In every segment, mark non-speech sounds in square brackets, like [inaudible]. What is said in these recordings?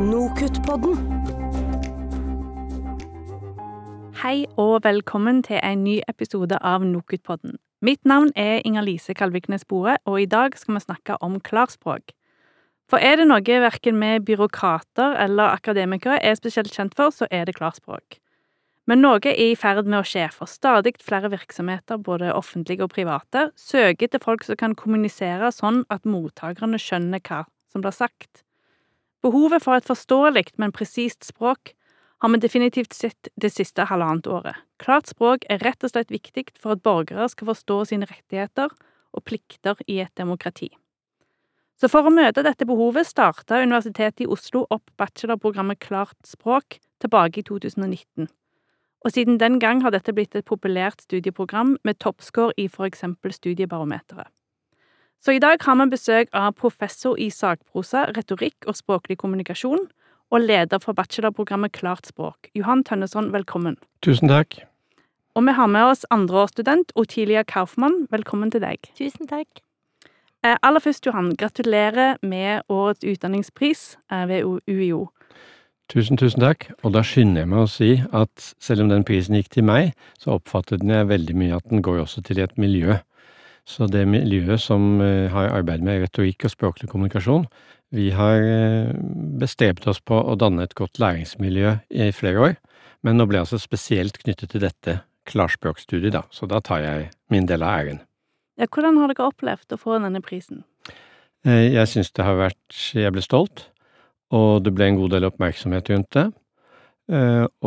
Nokutt-podden. Hei og velkommen til en ny episode av Nokutt-podden. Mitt navn er Inger-Lise Kalviknes Bore, og i dag skal vi snakke om klarspråk. For er det noe verken vi byråkrater eller akademikere er spesielt kjent for, så er det klarspråk. Men noe er i ferd med å skje, for stadig flere virksomheter, både offentlige og private, søker etter folk som kan kommunisere sånn at mottakerne skjønner hva som blir sagt. Behovet for et forståelig, men presist språk har vi definitivt sett det siste halvannet året. Klart språk er rett og slett viktig for at borgere skal forstå sine rettigheter og plikter i et demokrati. Så for å møte dette behovet starta Universitetet i Oslo opp bachelorprogrammet Klart språk tilbake i 2019. Og siden den gang har dette blitt et populært studieprogram med toppscore i for eksempel Studiebarometeret. Så i dag har vi besøk av professor i sakprosa, retorikk og språklig kommunikasjon, og leder for bachelorprogrammet Klart språk. Johan Tønneson, velkommen. Tusen takk. Og vi har med oss andreårsstudent Otilia Kaufmann. Velkommen til deg. Tusen takk. Eh, aller først, Johan, gratulerer med årets utdanningspris eh, ved UiO. Tusen, tusen takk. Og da skynder jeg meg å si at selv om den prisen gikk til meg, så oppfattet jeg veldig mye at den går også til et miljø. Så det miljøet som eh, har arbeidet med retorikk og språklig kommunikasjon, vi har eh, bestrebet oss på å danne et godt læringsmiljø i flere år, men nå ble jeg altså spesielt knyttet til dette klarspråkstudiet, da, så da tar jeg min del av æren. Ja, hvordan har dere opplevd å få denne prisen? Eh, jeg syns det har vært Jeg ble stolt, og det ble en god del oppmerksomhet rundt det.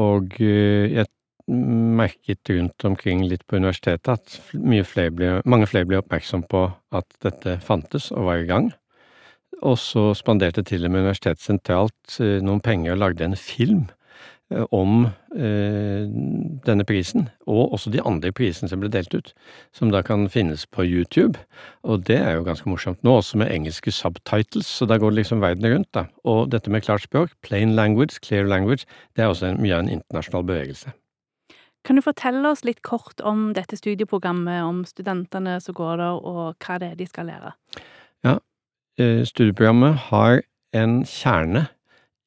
Og jeg merket rundt omkring litt på universitetet at flere ble, mange flere ble oppmerksom på at dette fantes og var i gang. Og så spanderte til og med Universitetet sentralt eh, noen penger og lagde en film eh, om eh, denne prisen, og også de andre prisene som ble delt ut, som da kan finnes på YouTube. Og det er jo ganske morsomt nå, også med engelske subtitles, så da går det liksom verden rundt, da. Og dette med klart språk, plain language, clear language, det er også en, mye av en internasjonal bevegelse. Kan du fortelle oss litt kort om dette studieprogrammet, om studentene som går der, og hva det er de skal lære? Ja, eh, studieprogrammet har en kjerne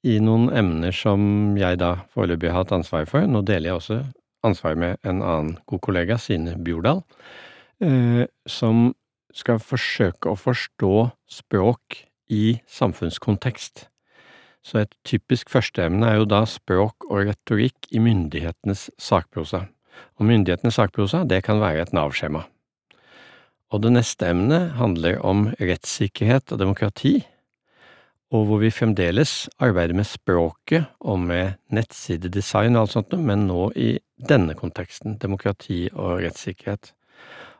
i noen emner som jeg da foreløpig har hatt ansvar for. Nå deler jeg også ansvar med en annen god kollega, Sine Bjordal, eh, som skal forsøke å forstå språk i samfunnskontekst. Så et typisk førsteemne er jo da språk og retorikk i myndighetenes sakprosa. Og myndighetenes sakprosa, det kan være et Nav-skjema. Og det neste emnet handler om rettssikkerhet og demokrati, og hvor vi fremdeles arbeider med språket og med nettsidedesign og alt sånt, men nå i denne konteksten, demokrati og rettssikkerhet.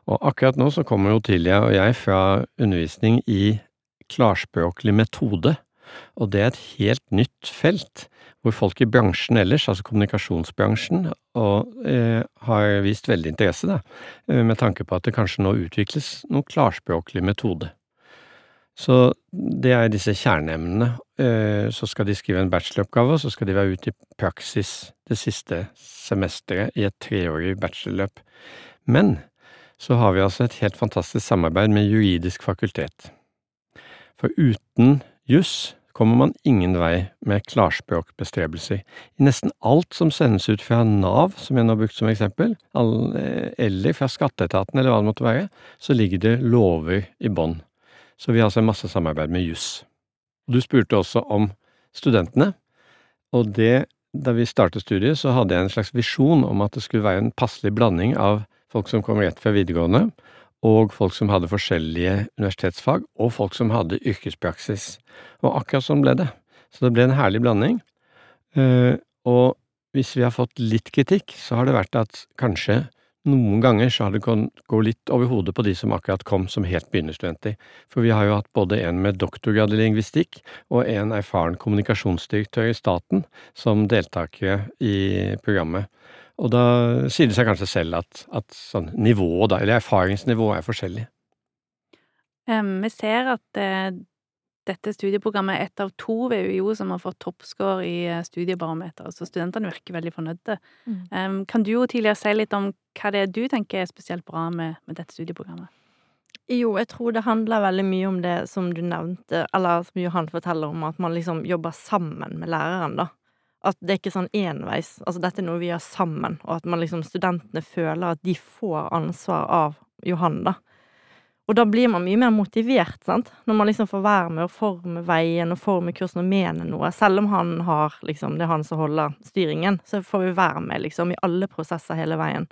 Og akkurat nå så kommer Otilia og jeg fra undervisning i klarspråklig metode, og det er et helt nytt felt, hvor folk i bransjen ellers, altså kommunikasjonsbransjen, og, eh, har vist veldig interesse, da, eh, med tanke på at det kanskje nå utvikles noen klarspråklig metode. Så det er disse kjerneemnene. Eh, så skal de skrive en bacheloroppgave, og så skal de være ute i praksis det siste semesteret i et treårig bachelorløp. Men så har vi altså et helt fantastisk samarbeid med Juridisk fakultet. For uten juss kommer man ingen vei med klarspråkbestrebelser. I nesten alt som sendes ut fra Nav, som jeg nå har brukt som eksempel, eller fra skatteetaten eller hva det måtte være, så ligger det lover i bånn. Så vi har altså masse samarbeid med juss. Du spurte også om studentene, og det, da vi startet studiet, så hadde jeg en slags visjon om at det skulle være en passelig blanding av folk som kom rett fra videregående, og folk som hadde forskjellige universitetsfag, og folk som hadde yrkespraksis. Og akkurat sånn ble det. Så det ble en herlig blanding. Eh, og hvis vi har fått litt kritikk, så har det vært at kanskje noen ganger så har det gått litt over hodet på de som akkurat kom som helt begynnerstudenter. For vi har jo hatt både en med doktorgrad i lingvistikk og en erfaren kommunikasjonsdirektør i staten som deltakere i programmet. Og da sier det seg kanskje selv at, at sånn nivået, da, eller erfaringsnivået, er forskjellig. Vi ser at uh, dette studieprogrammet er ett av to ved UiO som har fått toppscore i uh, studiebarometeret, så studentene virker veldig fornøyde. Mm. Kan du jo tidligere si litt om hva det er du tenker er spesielt bra med, med dette studieprogrammet? Jo, jeg tror det handler veldig mye om det som du nevnte, eller som Johan forteller om, at man liksom jobber sammen med læreren, da. At det er ikke sånn enveis. Altså, dette er noe vi gjør sammen, og at man liksom studentene føler at de får ansvar av Johan, da. Og da blir man mye mer motivert, sant, når man liksom får være med å forme veien og forme kursen og mene noe. Selv om han har liksom Det er han som holder styringen, så får vi være med, liksom, i alle prosesser hele veien.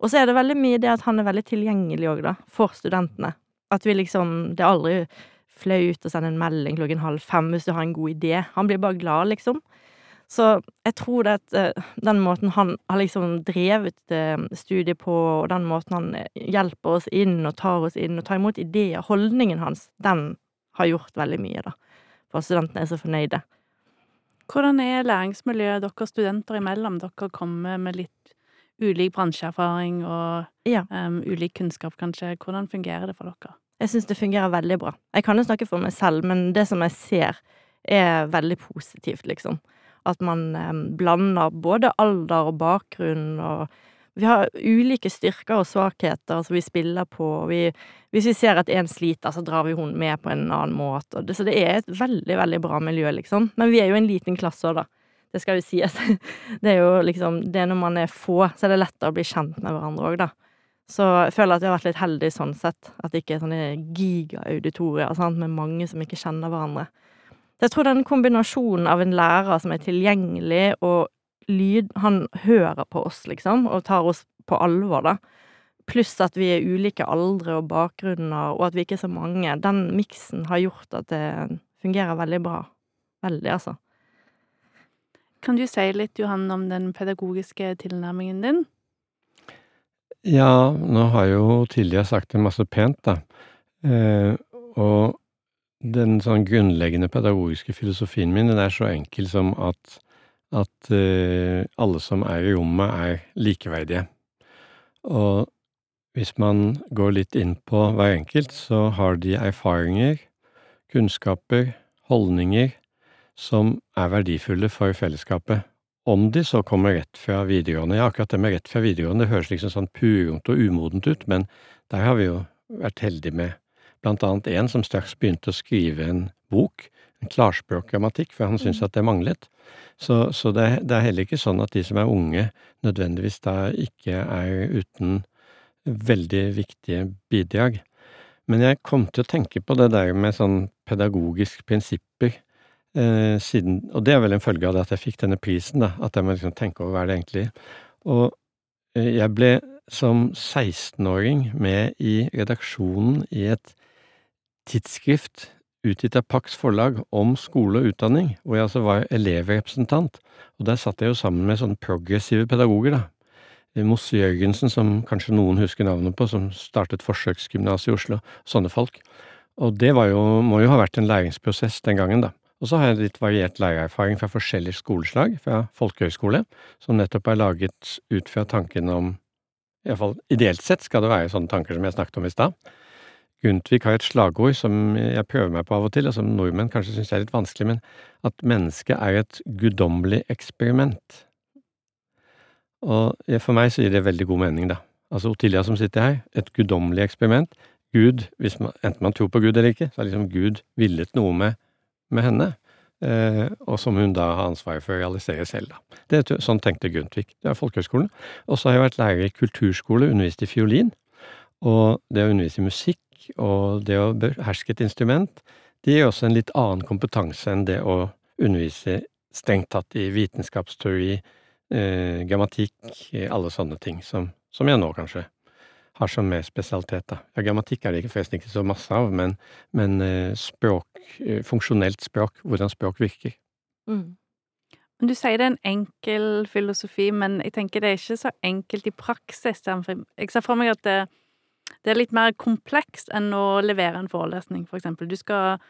Og så er det veldig mye det at han er veldig tilgjengelig òg, da, for studentene. At vi liksom Det er aldri flaut å sende en melding klokken halv fem hvis du har en god idé. Han blir bare glad, liksom. Så jeg tror det at eh, den måten han har liksom drevet eh, studiet på, og den måten han eh, hjelper oss inn og tar oss inn og tar imot ideer, holdningen hans, den har gjort veldig mye, da. For studentene er så fornøyde. Hvordan er læringsmiljøet dere studenter imellom? Dere kommer med litt ulik bransjeerfaring og Ja. um, ulik kunnskap, kanskje. Hvordan fungerer det for dere? Jeg syns det fungerer veldig bra. Jeg kan jo snakke for meg selv, men det som jeg ser, er veldig positivt, liksom. At man eh, blander både alder og bakgrunn, og vi har ulike styrker og svakheter som vi spiller på. Vi, hvis vi ser at en sliter, så drar vi hun med på en annen måte. Det, så det er et veldig, veldig bra miljø, liksom. Men vi er jo en liten klasse òg, da. Det skal jo sies. [laughs] Det er jo liksom Det er når man er få, så er det lettere å bli kjent med hverandre òg, da. Så jeg føler at vi har vært litt heldige sånn sett. At det ikke er sånne gigaauditorier med mange som ikke kjenner hverandre. Så jeg tror den kombinasjonen av en lærer som er tilgjengelig, og lyd Han hører på oss, liksom, og tar oss på alvor, da. Pluss at vi er ulike aldre og bakgrunner, og at vi ikke er så mange. Den miksen har gjort at det fungerer veldig bra. Veldig, altså. Kan du si litt, Johan, om den pedagogiske tilnærmingen din? Ja, nå har jeg jo tidligere sagt det masse pent, da. Eh, og den sånn grunnleggende pedagogiske filosofien min, den er så enkel som at, at uh, alle som er i rommet, er likeverdige. Og hvis man går litt inn på hver enkelt, så har de erfaringer, kunnskaper, holdninger som er verdifulle for fellesskapet. Om de så kommer rett fra videregående. Ja, akkurat det med rett fra videregående, det høres liksom sånn purungt og umodent ut, men der har vi jo vært heldige med blant annet en som straks begynte å skrive en bok, en klarspråkgrammatikk, for han syntes at det manglet. Så, så det, det, er heller ikke sånn at de som er unge, nødvendigvis da ikke er uten veldig viktige bidrag. Men jeg kom til å tenke på det der med sånn pedagogiske prinsipper eh, siden Og det er vel en følge av det at jeg fikk denne prisen, da, at jeg må liksom tenke over hva er det egentlig Og eh, jeg ble som 16-åring med i redaksjonen i et tidsskrift utgitt av Pax forlag om skole og utdanning, hvor jeg altså var elevrepresentant. Og der satt jeg jo sammen med sånne progressive pedagoger, da. Mosse Jørgensen, som kanskje noen husker navnet på, som startet forsøksgymnaset i Oslo. Sånne folk. Og det jo, må jo ha vært en læringsprosess den gangen, da. Og så har jeg litt variert lærererfaring fra forskjellige skoleslag, fra folkehøyskole, som nettopp er laget ut fra tanken om Iallfall ideelt sett skal det være sånne tanker som jeg snakket om i stad. Grundtvig har et slagord som jeg prøver meg på av og til, og som nordmenn kanskje syns er litt vanskelig, men at mennesket er et guddommelig eksperiment. Og for meg så gir det veldig god mening, da. Altså Otilia som sitter her, et guddommelig eksperiment. Gud, man, enten man tror på Gud eller ikke, så har liksom Gud villet noe med, med henne. Eh, og som hun da har ansvaret for å realisere selv, da. Det, sånn tenkte Grundtvig. Det er folkehøgskolen. Og så har jeg vært lærer i kulturskole, undervist i fiolin. Og det å undervise i musikk og det å beherske et instrument, det gir også en litt annen kompetanse enn det å undervise strengt tatt i vitenskapsteori, eh, grammatikk, alle sånne ting som, som, jeg nå kanskje har som mer spesialitet, da. Ja, grammatikk er det ikke forresten ikke så masse av, men, men eh, språk, eh, funksjonelt språk, hvordan språk virker. Mm. Du sier det er en enkel filosofi, men jeg tenker det er ikke så enkelt i praksis. Jeg ser for meg at det, det er litt mer komplekst enn å levere en forelesning, for eksempel. Du skal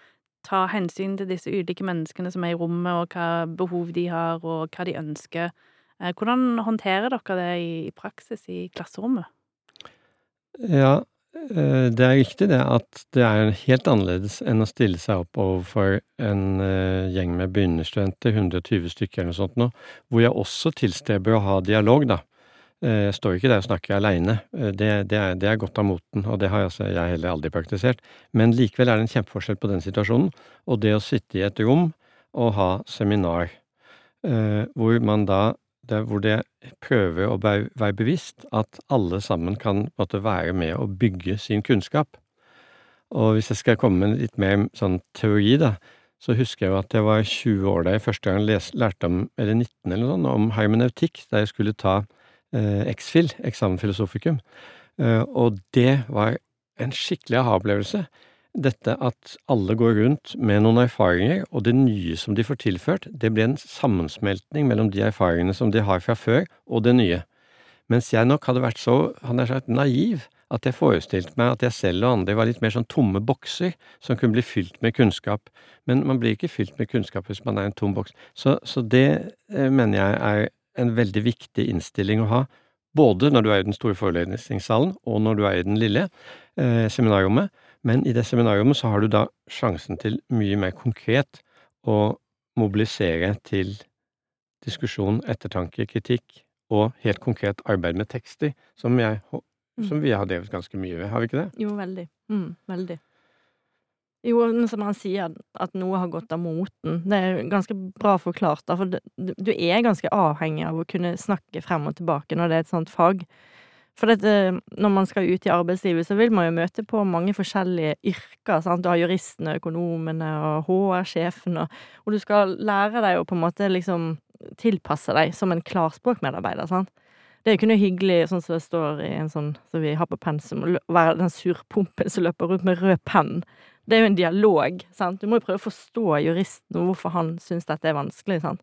ta hensyn til disse ulike menneskene som er i rommet, og hva behov de har, og hva de ønsker. Hvordan håndterer dere det i praksis i klasserommet? Ja, det er riktig det at det er helt annerledes enn å stille seg opp overfor en gjeng med begynnerstudenter, 120 stykker eller noe sånt nå, hvor jeg også tilstreber å ha dialog, da. Eh, Jeg står ikke der og snakker aleine. Det, det, er- det er godt av moten, og det har altså jeg heller aldri praktisert. Men likevel er det en kjempeforskjell på den situasjonen og det å sitte i et rom og ha seminar, eh, hvor man da det, Hvor det prøver å være, bevisst at alle sammen kan måtte være med å bygge sin kunnskap. Og hvis jeg skal komme med litt mer sånn teori, da, så husker jeg jo at jeg var 20 år da jeg første gang les, lærte om, eller 19 eller noe sånt, om hermeneutikk, da jeg skulle ta eh, X-FIL, eksamen filosofikum. Eh, og det var en skikkelig aha-opplevelse. Dette at alle går rundt med noen erfaringer, og det nye som de får tilført, det ble en sammensmeltning mellom de erfaringene som de har fra før, og det nye. Mens jeg nok hadde vært så, han er sagt, naiv at jeg forestilte meg at jeg selv og andre var litt mer sånn tomme bokser som kunne bli fylt med kunnskap. Men man blir ikke fylt med kunnskap hvis man er en tom boks. Så, så det eh, mener jeg er en veldig viktig innstilling å ha, både når du er i den store forelesningssalen, og når du er i den lille eh, seminarrommet. Men i det seminarrommet så har du da sjansen til mye mer konkret å mobilisere til diskusjon, ettertanke, kritikk og helt konkret arbeid med tekster, som, jeg, Mm. som vi har drevet ganske mye ved, har vi ikke det? Jo, veldig. Mm, veldig. Jo, som han sier, at noe har gått av moten. Det er ganske bra forklart, da, for du er ganske avhengig av å kunne snakke frem og tilbake når det er et sånt fag. For dette, når man skal ut i arbeidslivet, så vil man jo møte på mange forskjellige yrker. Sant? Du har juristene, økonomene og HR-sjefen, og, og du skal lære deg å på en måte liksom tilpasse deg som en klarspråkmedarbeider. Sant? Det er jo ikke noe hyggelig, sånn som det står i en sånn som vi har på pensum, å være den surpompen som løper rundt med rød penn. Det er jo en dialog, sant. Du må jo prøve å forstå juristen og hvorfor han syns dette er vanskelig, sant.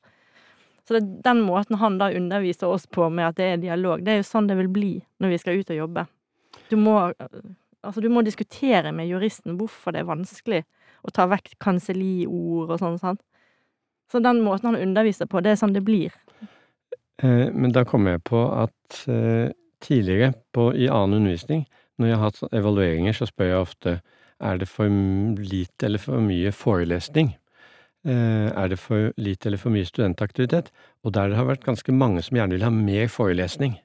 Så det er den måten han da underviser oss på med at det er dialog, det er jo sånn det vil bli når vi skal ut og jobbe. Du må, altså du må diskutere med juristen hvorfor det er vanskelig å ta vekk kanselliord og sånn. Så den måten han underviser på, det er sånn det blir. Eh, Men da kommer jeg på at eh, tidligere på, i annen undervisning, når jeg har hatt evalueringer, så spør jeg ofte er det for lite eller for mye forelesning. Eh, Er det for lite eller for mye studentaktivitet? Og der det har vært ganske mange som gjerne vil ha mer forelesning.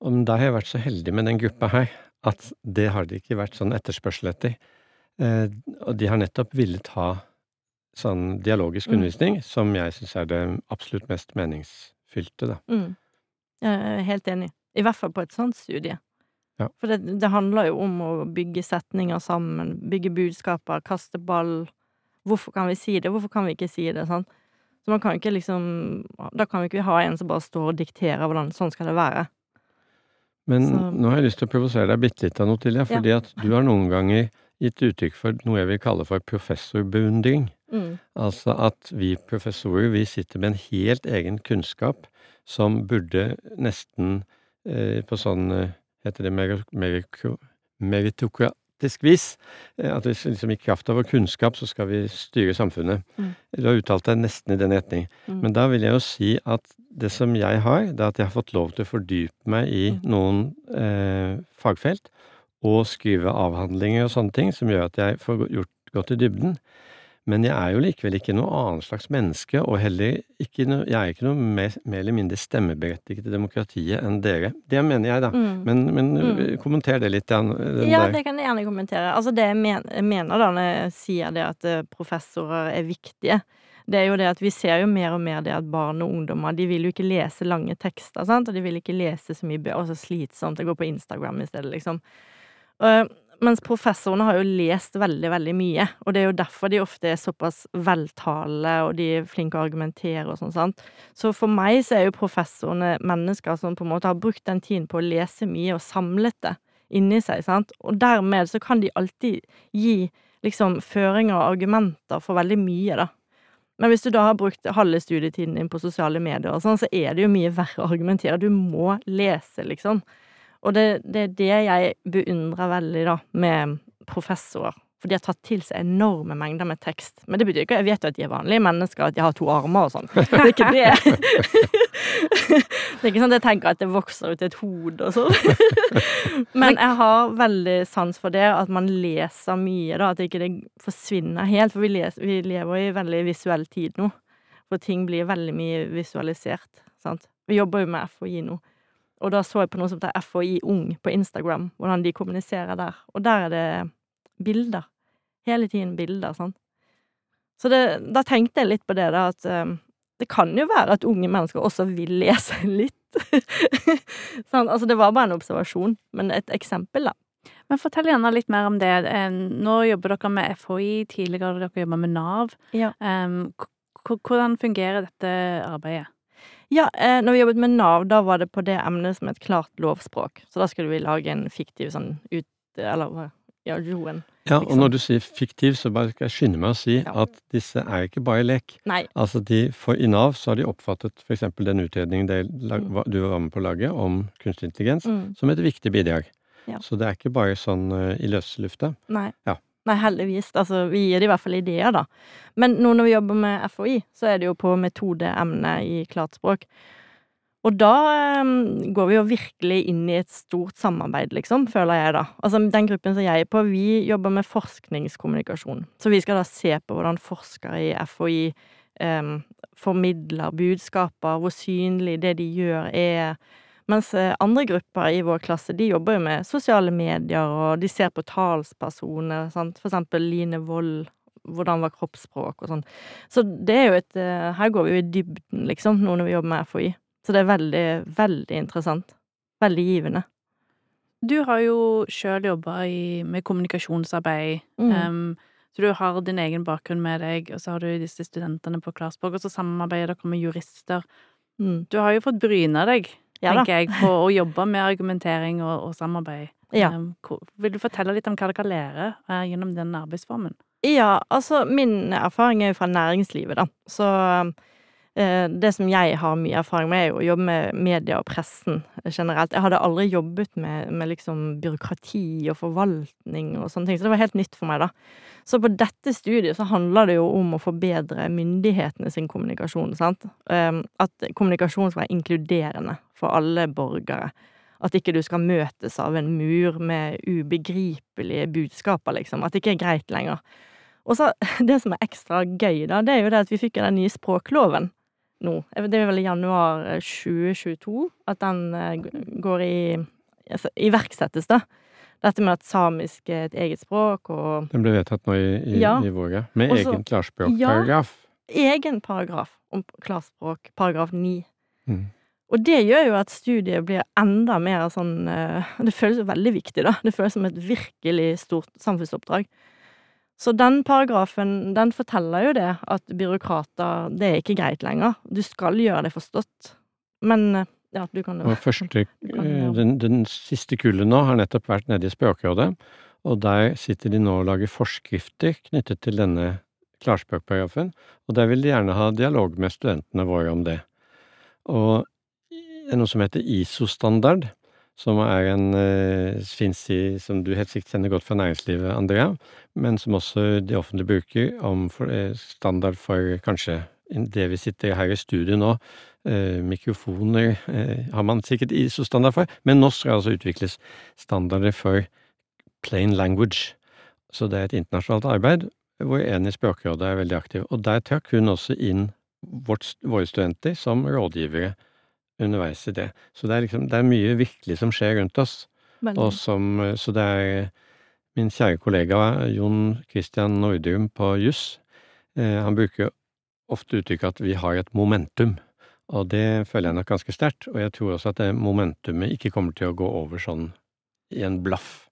Og da har jeg vært så heldig med den gruppa her at det har det ikke vært sånn etterspørsel etter. Eh, Og de har nettopp villet ha sånn dialogisk Mm. undervisning, som jeg syns er det absolutt mest meningsfylte, da. Mm. Jeg er helt enig. I hvert fall på et sånt studie. Ja. For det, det handler jo om å bygge setninger sammen, bygge budskaper, kaste ball. Hvorfor kan vi si det, hvorfor kan vi ikke si det? Sant? Så man kan ikke liksom Da kan vi ikke ha en som bare står og dikterer hvordan sånn skal det være. Men Så- nå har jeg lyst til å provosere deg bitte litt, av noe til, Otilia, fordi at du har noen ganger gitt uttrykk for noe jeg vil kalle for professorbeundring. Mm. Altså at vi professorer, vi sitter med en helt egen kunnskap som burde nesten eh, på sånn eh, Heter det meritokratisk vis? Eh, at vi liksom i kraft av vår kunnskap så skal vi styre samfunnet. Mm. Du har uttalt deg nesten i den retning. Mm. Men da vil jeg jo si at det som jeg har, det er at jeg har fått lov til å fordype meg i Mm. noen eh, fagfelt, og skrive avhandlinger og sånne ting, som gjør at jeg får gjort, gått i dybden. Men jeg er jo likevel ikke noe annet slags menneske, og heller ikke noe, jeg er ikke noe mer, mer eller mindre stemmeberettiget i demokratiet enn dere. Det mener jeg, da. Mm. Men, men Mm. kommenter det litt, Den, den Ja, der. det kan jeg gjerne kommentere. Altså det jeg mener da når jeg sier det at eh, professorer er viktige, det er jo det at vi ser jo mer og mer det at barn og ungdommer de vil jo ikke lese lange tekster, sant, og de vil ikke lese så mye og så slitsomt, å går på Instagram i stedet, liksom. Eh, mens professorene har jo lest veldig, veldig mye, og det er jo derfor de ofte er såpass veltalende, og de er flinke å argumentere og sånn, sant. Så for meg så er jo professorene mennesker som på en måte har brukt den tiden på å lese mye og samlet det inni seg, sant, og dermed så kan de alltid gi liksom føringer og argumenter for veldig mye, da. Men hvis du da har brukt halve studietiden din på sosiale medier og sånn, så er det jo mye verre å argumentere. Du må lese, liksom. Og det, det er det jeg beundrer veldig, da, med professorer. For de har tatt til seg enorme mengder med tekst. Men det betyr ikke Jeg vet jo at de er vanlige mennesker, at de har to armer og sånn. Det er ikke det. [laughs] Det er ikke sånn at jeg tenker at det vokser ut et hode og sånn. [laughs] Men jeg har veldig sans for det, at man leser mye, da. At ikke det forsvinner helt. For vi, leser, vi lever i veldig visuell tid nå. For ting blir veldig mye visualisert. Sant? Vi jobber jo med FHI nå. Og da så jeg på noe som heter FHI Ung på Instagram, hvordan de kommuniserer der. Og der er det bilder. Hele tiden bilder, sånn. Så det, da tenkte jeg litt på det, da, at um, det kan jo være at unge mennesker også vil lese [laughs] litt. sånn, altså, det var bare en observasjon, men et eksempel, da. Men fortell gjerne litt mer om det. Eh, nå jobber dere med FHI, tidligere dere jobba med Nav. Ja. Um, hvordan fungerer dette arbeidet? Ja, eh, når vi jobbet med Nav, da var det på det emnet som et klart lovspråk. Så da skulle vi lage en fiktiv sånn ut... Eller ja, joen. Ja, og når du sier fiktiv, så bare skal jeg skynde meg å si Ja. at disse er ikke bare lek. Nei. Altså de, for I Nav så har de oppfattet f.eks. den utredningen det, lag- Mm. du var med på å lage om kunstig intelligens, Mm, som et viktig bidrag. Ja. Så det er ikke bare sånn uh, i løse lufta. nei. Ja. Nei, heldigvis. Altså, vi gir det i hvert fall ideer, da. Men nå når vi jobber med FHI, så er det jo på metodeemnet i klart språk. Og da um, går vi jo virkelig inn i et stort samarbeid, liksom, føler jeg da. Altså den gruppen som jeg er på, vi jobber med forskningskommunikasjon. Så vi skal da se på hvordan forskere i FHI um, formidler budskaper, hvor synlig det de gjør er. Mens eh, andre grupper i vår klasse, de jobber jo med sosiale medier, og de ser på talspersoner, sant. For eksempel Line Wold. Hvordan var kroppsspråk og sånn. Så det er jo et eh, Her går vi jo i dybden, liksom, nå når vi jobber med FHI. Så det er veldig, veldig interessant. Veldig givende. Du har jo sjøl jobba med kommunikasjonsarbeid. Mm. Um, så du har din egen bakgrunn med deg, og så har du disse studentene på Klarspråk, og så samarbeider dere med jurister. Mm. Du har jo fått bryna deg, Ja tenker jeg, på å jobbe med argumentering og, og samarbeid. Ja. Um, vil du fortelle litt om hva dere lærer eh, gjennom den arbeidsformen? Ja, altså min erfaring er jo fra næringslivet, da. Så eh, det som jeg har mye erfaring med, er jo å jobbe med media og pressen generelt. Jeg hadde aldri jobbet med, med liksom byråkrati og forvaltning og sånne ting, så det var helt nytt for meg, da. Så på dette studiet så handler det jo om å forbedre myndighetene sin kommunikasjon, sant. Eh, at kommunikasjon skal være inkluderende for alle borgere. At ikke du skal møtes av en mur med ubegripelige budskaper, liksom. At det ikke er greit lenger. Og så, [laughs] det som er ekstra gøy, da, det er jo det at vi fikk den nye språkloven nå. Det er vel i januar eh, 2022 at den eh, går i altså, iverksettes, da. Dette med at samisk er et eget språk, og Den ble vedtatt nå i, i, Ja. i Våga. Med Også, egen klarspråkparagraf. Ja, egen paragraf om klarspråk, paragraf 9. Mm. Og det gjør jo at studiet blir enda mer sånn eh, [laughs] Det føles jo veldig viktig, da. Det føles som et virkelig stort samfunnsoppdrag. Så den paragrafen, den forteller jo det, at byråkrater Det er ikke greit lenger. Du skal gjøre det forstått. Men ja, du kan jo første, [laughs] eh, den, den siste kullet nå har nettopp vært nede i Språkrådet, og der sitter de nå og lager forskrifter knyttet til denne klarspråkparagrafen, og der vil de gjerne ha dialog med studentene våre om det. Og det er noe som heter ISO-standard, som er en eh, fins som du helt sikkert kjenner godt fra næringslivet, Andrea, men som også de offentlige bruker om eh, standard for kanskje det vi sitter her i studio nå, eh, mikrofoner eh, har man sikkert ISO-standard for, men nå skal altså utvikles standarder for plain language. Så det er et internasjonalt arbeid hvor en i Språkrådet er veldig aktiv. Og der trakk hun også inn våre studenter som rådgivere underveis i det. Så det er liksom, det er mye virkelig som skjer rundt oss. Og som, så det er min kjære kollega Jon Christian Nordrum på juss. Eh, han bruker ofte uttrykket at vi har et momentum. Og det føler jeg nok ganske sterkt. Og jeg tror også at det momentumet ikke kommer til å gå over sånn i en blaff.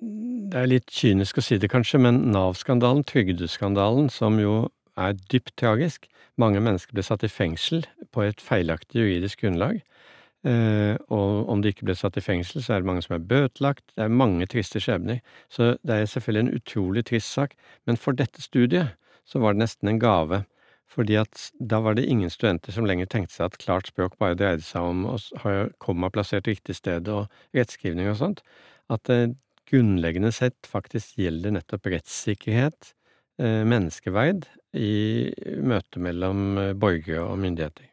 Det er litt kynisk å si det kanskje, men Nav-skandalen, trygdeskandalen, som jo er dypt tragisk Mange mennesker ble satt i fengsel på et feilaktig juridisk grunnlag. Eh, og om de ikke ble satt i fengsel, så er det mange som er bøtelagt. Det er mange triste skjebner. Så det er selvfølgelig en utrolig trist sak. Men for dette studiet så var det nesten en gave. Fordi at da var det ingen studenter som lenger tenkte seg at klart språk bare dreide seg om å ha komma plassert riktig sted og rettskrivning og sånt. At det grunnleggende sett faktisk gjelder nettopp rettssikkerhet, eh, menneskeverd, i møtet mellom eh, borgere og myndigheter.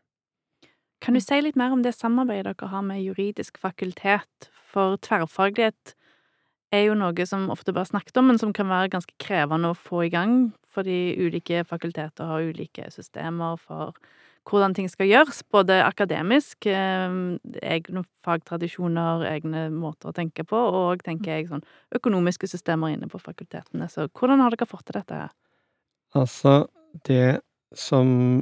Kan du si litt mer om det samarbeidet dere har med juridisk fakultet? For tverrfaglighet er jo noe som ofte bare snakket om, men som kan være ganske krevende å få i gang fordi ulike fakulteter har ulike systemer for hvordan ting skal gjøres, både akademisk, eh, egne fagtradisjoner, egne måter å tenke på, og tenker jeg sånn økonomiske systemer inne på fakultetene. Så hvordan har dere fått til dette her? Altså, det som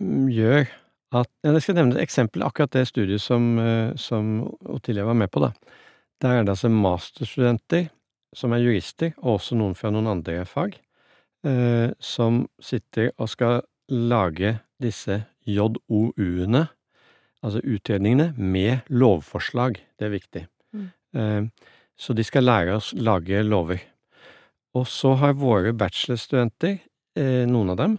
gjør at ja, Jeg skal nevne et eksempel, akkurat det studiet som, eh, som Ottilia var med på, da. Der er det altså masterstudenter som er jurister, og også noen fra noen andre fag, eh, som sitter og skal lage disse JOU-ene, altså utredningene, med lovforslag. Det er viktig. Mm. Eh, så de skal lære oss lage lover. Og så har våre bachelorstudenter, eh, noen av dem,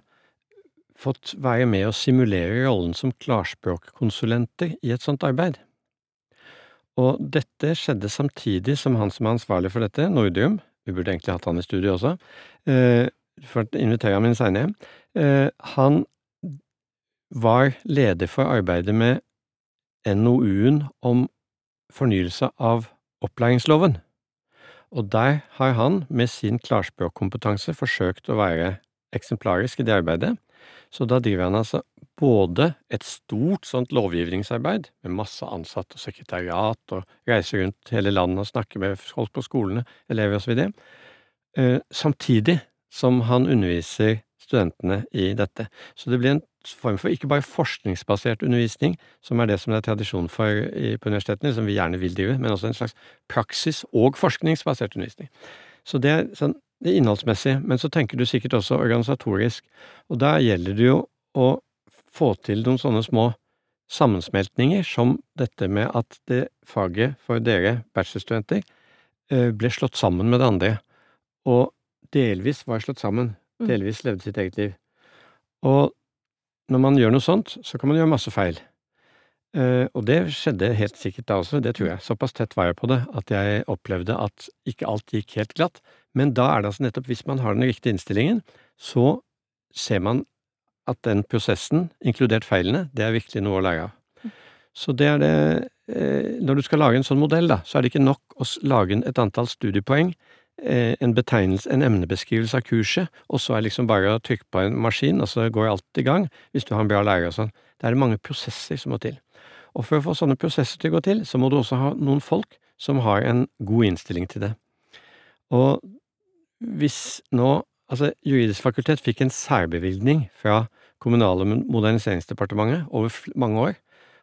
fått være med å simulere rollen som klarspråkkonsulenter i et sånt arbeid. Og dette skjedde samtidig som han som er ansvarlig for dette, Nordium, vi burde egentlig hatt han i studio også, eh, for å invitere ham inn seinere, eh, han var leder for arbeidet med NOU-en om fornyelse av opplæringsloven. Og der har han med sin klarspråkkompetanse forsøkt å være eksemplarisk i det arbeidet, så da driver han altså både et stort sånt lovgivningsarbeid, med masse ansatte og sekretariat, og reiser rundt hele landet og snakker med folk på skolene, elever videre, eh, samtidig som han underviser studentene i dette. Så det blir en form for ikke bare forskningsbasert undervisning, som er det som det er tradisjon for i, på universitetene, som vi gjerne vil drive, men også en slags praksis- og forskningsbasert undervisning. Så det er sånn det innholdsmessige, men så tenker du sikkert også organisatorisk, og da gjelder det jo å få til noen sånne små sammensmeltninger som dette med at det faget for dere bachelorstudenter eh, ble slått sammen med det andre, og delvis var slått sammen, Mm. delvis levde sitt eget liv. Og når man gjør noe sånt, så kan man gjøre masse feil. Uh, og det skjedde helt sikkert da også, det tror jeg. Såpass tett var jeg på det at jeg opplevde at ikke alt gikk helt glatt. Men da er det altså nettopp hvis man har den riktige innstillingen, så ser man at den prosessen, inkludert feilene, det er virkelig noe å lære av. Så det er det uh, Når du skal lage en sånn modell, da, så er det ikke nok å lage et antall studiepoeng, en betegnelse, en emnebeskrivelse av kurset, og så er liksom bare å trykke på en maskin, og så går alt i gang, hvis du har en bra lærer og sånn. Det er mange prosesser som må til. Og for å få sånne prosesser til å gå til, så må du også ha noen folk som har en god innstilling til det. Og hvis nå Altså, Juridisk fakultet fikk en særbevilgning fra Kommunal- og moderniseringsdepartementet over mange år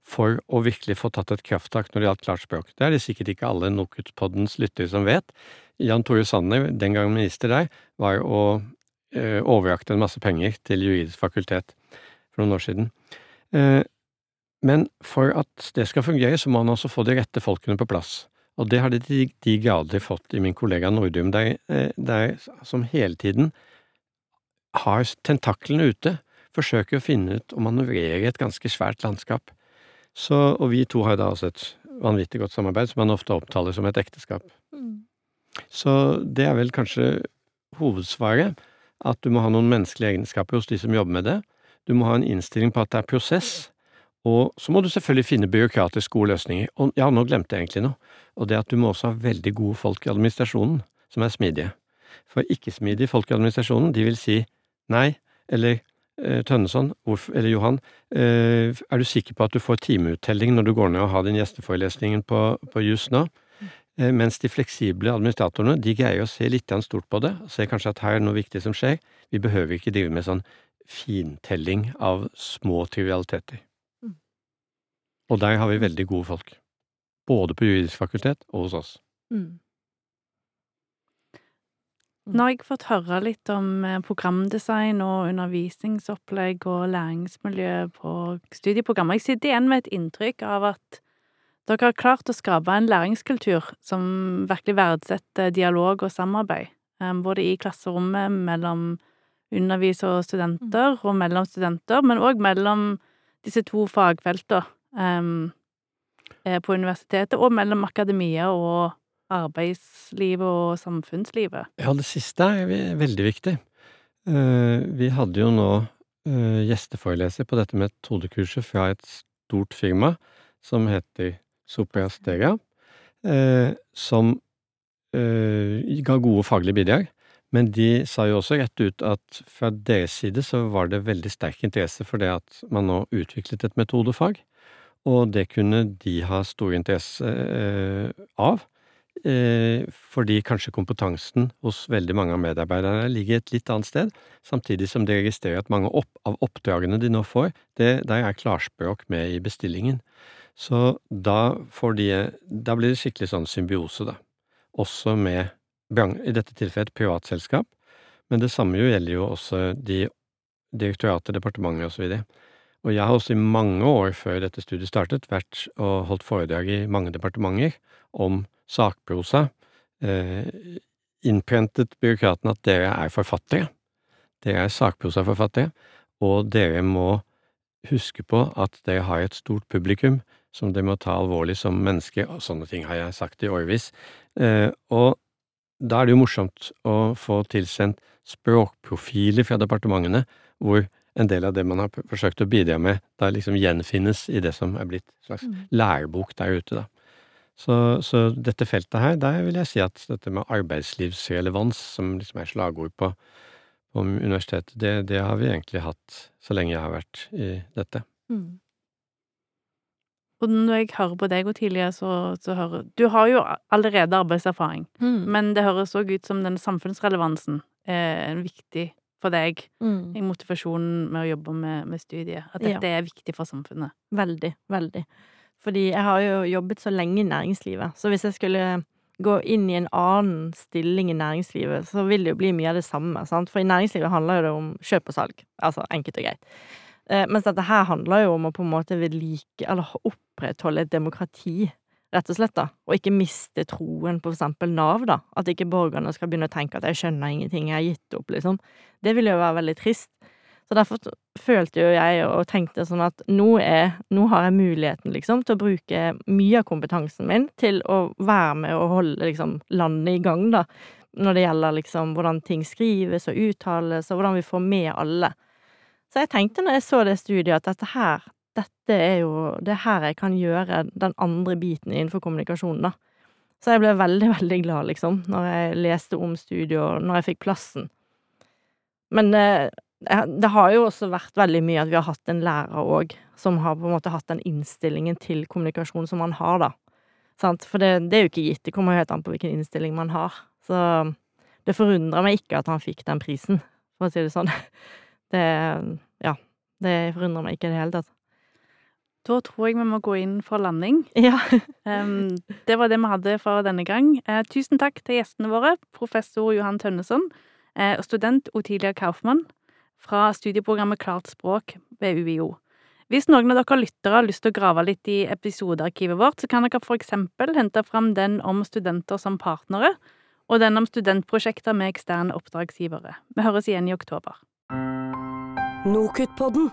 for å virkelig få tatt et krafttak når det gjaldt klart språk. Det er det sikkert ikke alle Nokutpoddens lyttere som vet. Jan Tore Sanner, den gang minister der, var å eh, overrakte en masse penger til Juridisk fakultet for noen år siden. Eh, men for at det skal fungere, så må man også få de rette folkene på plass. Og det har de til de grader fått i min kollega Nordum, der, eh, der som hele tiden har tentaklene ute, forsøker å finne ut og manøvrere et ganske svært landskap. Så, og vi to har da også et vanvittig godt samarbeid, som man ofte opptaler som et ekteskap. Mm. Så det er vel kanskje hovedsvaret, at du må ha noen menneskelige egenskaper hos de som jobber med det. Du må ha en innstilling på at det er prosess, og så må du selvfølgelig finne byråkratisk gode løsninger. Og ja, nå glemte jeg egentlig noe, og det at du må også ha veldig gode folk i administrasjonen, som er smidige. For ikke-smidige folk i administrasjonen, de vil si nei, eller Tønneson, eller Johan, eh, er du sikker på at du får timeuttelling når du går ned og har din gjesteforelesning på, på juss nå? Eh, Mens de fleksible administratorene de greier å se litt stort på det, og ser kanskje at her er noe viktig som skjer. Vi behøver ikke drive med sånn fintelling av små trivialiteter. Mm. Og der har vi veldig gode folk. Både på juridisk fakultet og hos oss. Mm. Nå har jeg fått høre litt om eh, programdesign og undervisningsopplegg og læringsmiljø på studieprogrammer. Jeg sitter igjen med et inntrykk av at dere har klart å skape en læringskultur som virkelig verdsetter dialog og samarbeid, eh, både i klasserommet mellom undervisere og studenter, og mellom studenter, men òg mellom disse to fagfeltene eh, på universitetet, og mellom akademia og arbeidslivet og samfunnslivet. Ja, det siste er veldig viktig. Eh, Vi hadde jo nå eh, gjesteforeleser på dette metodekurset fra et stort firma som heter Soprasteria, eh, som ga gode faglige bidrag. Men de sa jo også rett ut at fra deres side så var det veldig sterk interesse for det at man nå utviklet et metodefag, og det kunne de ha stor interesse av, fordi kanskje kompetansen hos veldig mange av medarbeiderne ligger et litt annet sted, samtidig som de registrerer at mange opp, av oppdragene de nå får, det, der er klarspråk med i bestillingen. Så da de Da blir det skikkelig sånn symbiose, da. Også med i dette tilfellet et privatselskap, men det samme gjelder jo også de direktorater, departementer og så videre. Og jeg har også i mange år før dette studiet startet, vært og holdt foredrag i mange departementer om sakprosa, eh, innprentet byråkratene at dere er forfattere. Dere er sakprosaforfattere, og dere må huske på at dere har et stort publikum som dere må ta alvorlig som mennesker, og sånne ting har jeg sagt i årevis. Eh, og da er det jo morsomt å få tilsendt språkprofiler fra departementene, hvor en del av det man har forsøkt å bidra med, da liksom gjenfinnes i det som er blitt en slags mm. lærebok der ute, da. Så, så, dette feltet her, der vil jeg si at dette med arbeidslivsrelevans, som liksom er slagord på, på universitetet, det, det, har vi egentlig hatt så lenge jeg har vært i dette. Mm. Og når jeg hører på deg og tidligere, så, så hører Du har jo allerede arbeidserfaring, mm. men det høres òg ut som den samfunnsrelevansen er viktig for deg mm. i motivasjonen med å jobbe med, med studiet. At dette ja. er viktig for samfunnet. Veldig. Veldig. Fordi jeg har jo jobbet så lenge i næringslivet, så hvis jeg skulle gå inn i en annen stilling i næringslivet, så vil det jo bli mye av det samme, sant? For i næringslivet handler det om kjøp og salg. Altså enkelt og greit. Eh, mens dette her handler jo om å på en måte vedlike, eller opprettholde et demokrati, rett og slett, da. Og ikke miste troen på for eksempel Nav, da. At ikke borgerne skal begynne å tenke at jeg skjønner ingenting, jeg har gitt opp, liksom. Det vil jo være veldig trist. Så derfor følte jo jeg og tenkte sånn at nå, er, nå har jeg muligheten, liksom, til å bruke mye av kompetansen min til å være med og holde liksom landet i gang, da. Når det gjelder liksom hvordan ting skrives og uttales, og hvordan vi får med alle. Så jeg tenkte når jeg så det studiet, at dette her, dette er jo det er her jeg kan gjøre den andre biten innenfor kommunikasjon, da. Så jeg ble veldig, [laughs] veldig glad, liksom, når jeg leste om studiet, og når jeg fikk plassen. Men eh, det har jo også vært veldig mye at vi har hatt en lærer òg, som har på en måte hatt den innstillingen til kommunikasjon som man har, da. Sant? For det, det, er jo ikke gitt, det kommer jo helt an på hvilken innstilling man har. Så det forundrer meg ikke at han fikk den prisen, for å si det sånn. [laughs] Det Ja. Det forundrer meg ikke i det hele tatt. Da tror jeg vi må gå inn for landing. [laughs] Ja. um, det var det vi hadde for denne gang. Uh, tusen takk til gjestene våre, professor Johan Tønneson uh, og student Otilia Kaufmann fra studieprogrammet Klart språk ved UiO. Hvis noen av dere lyttere har lyst til å grave litt i episodearkivet vårt, så kan dere for eksempel hente fram den om studenter som partnere, og den om studentprosjekter med eksterne oppdragsgivere. Vi høres igjen i oktober. NOKUT-podden.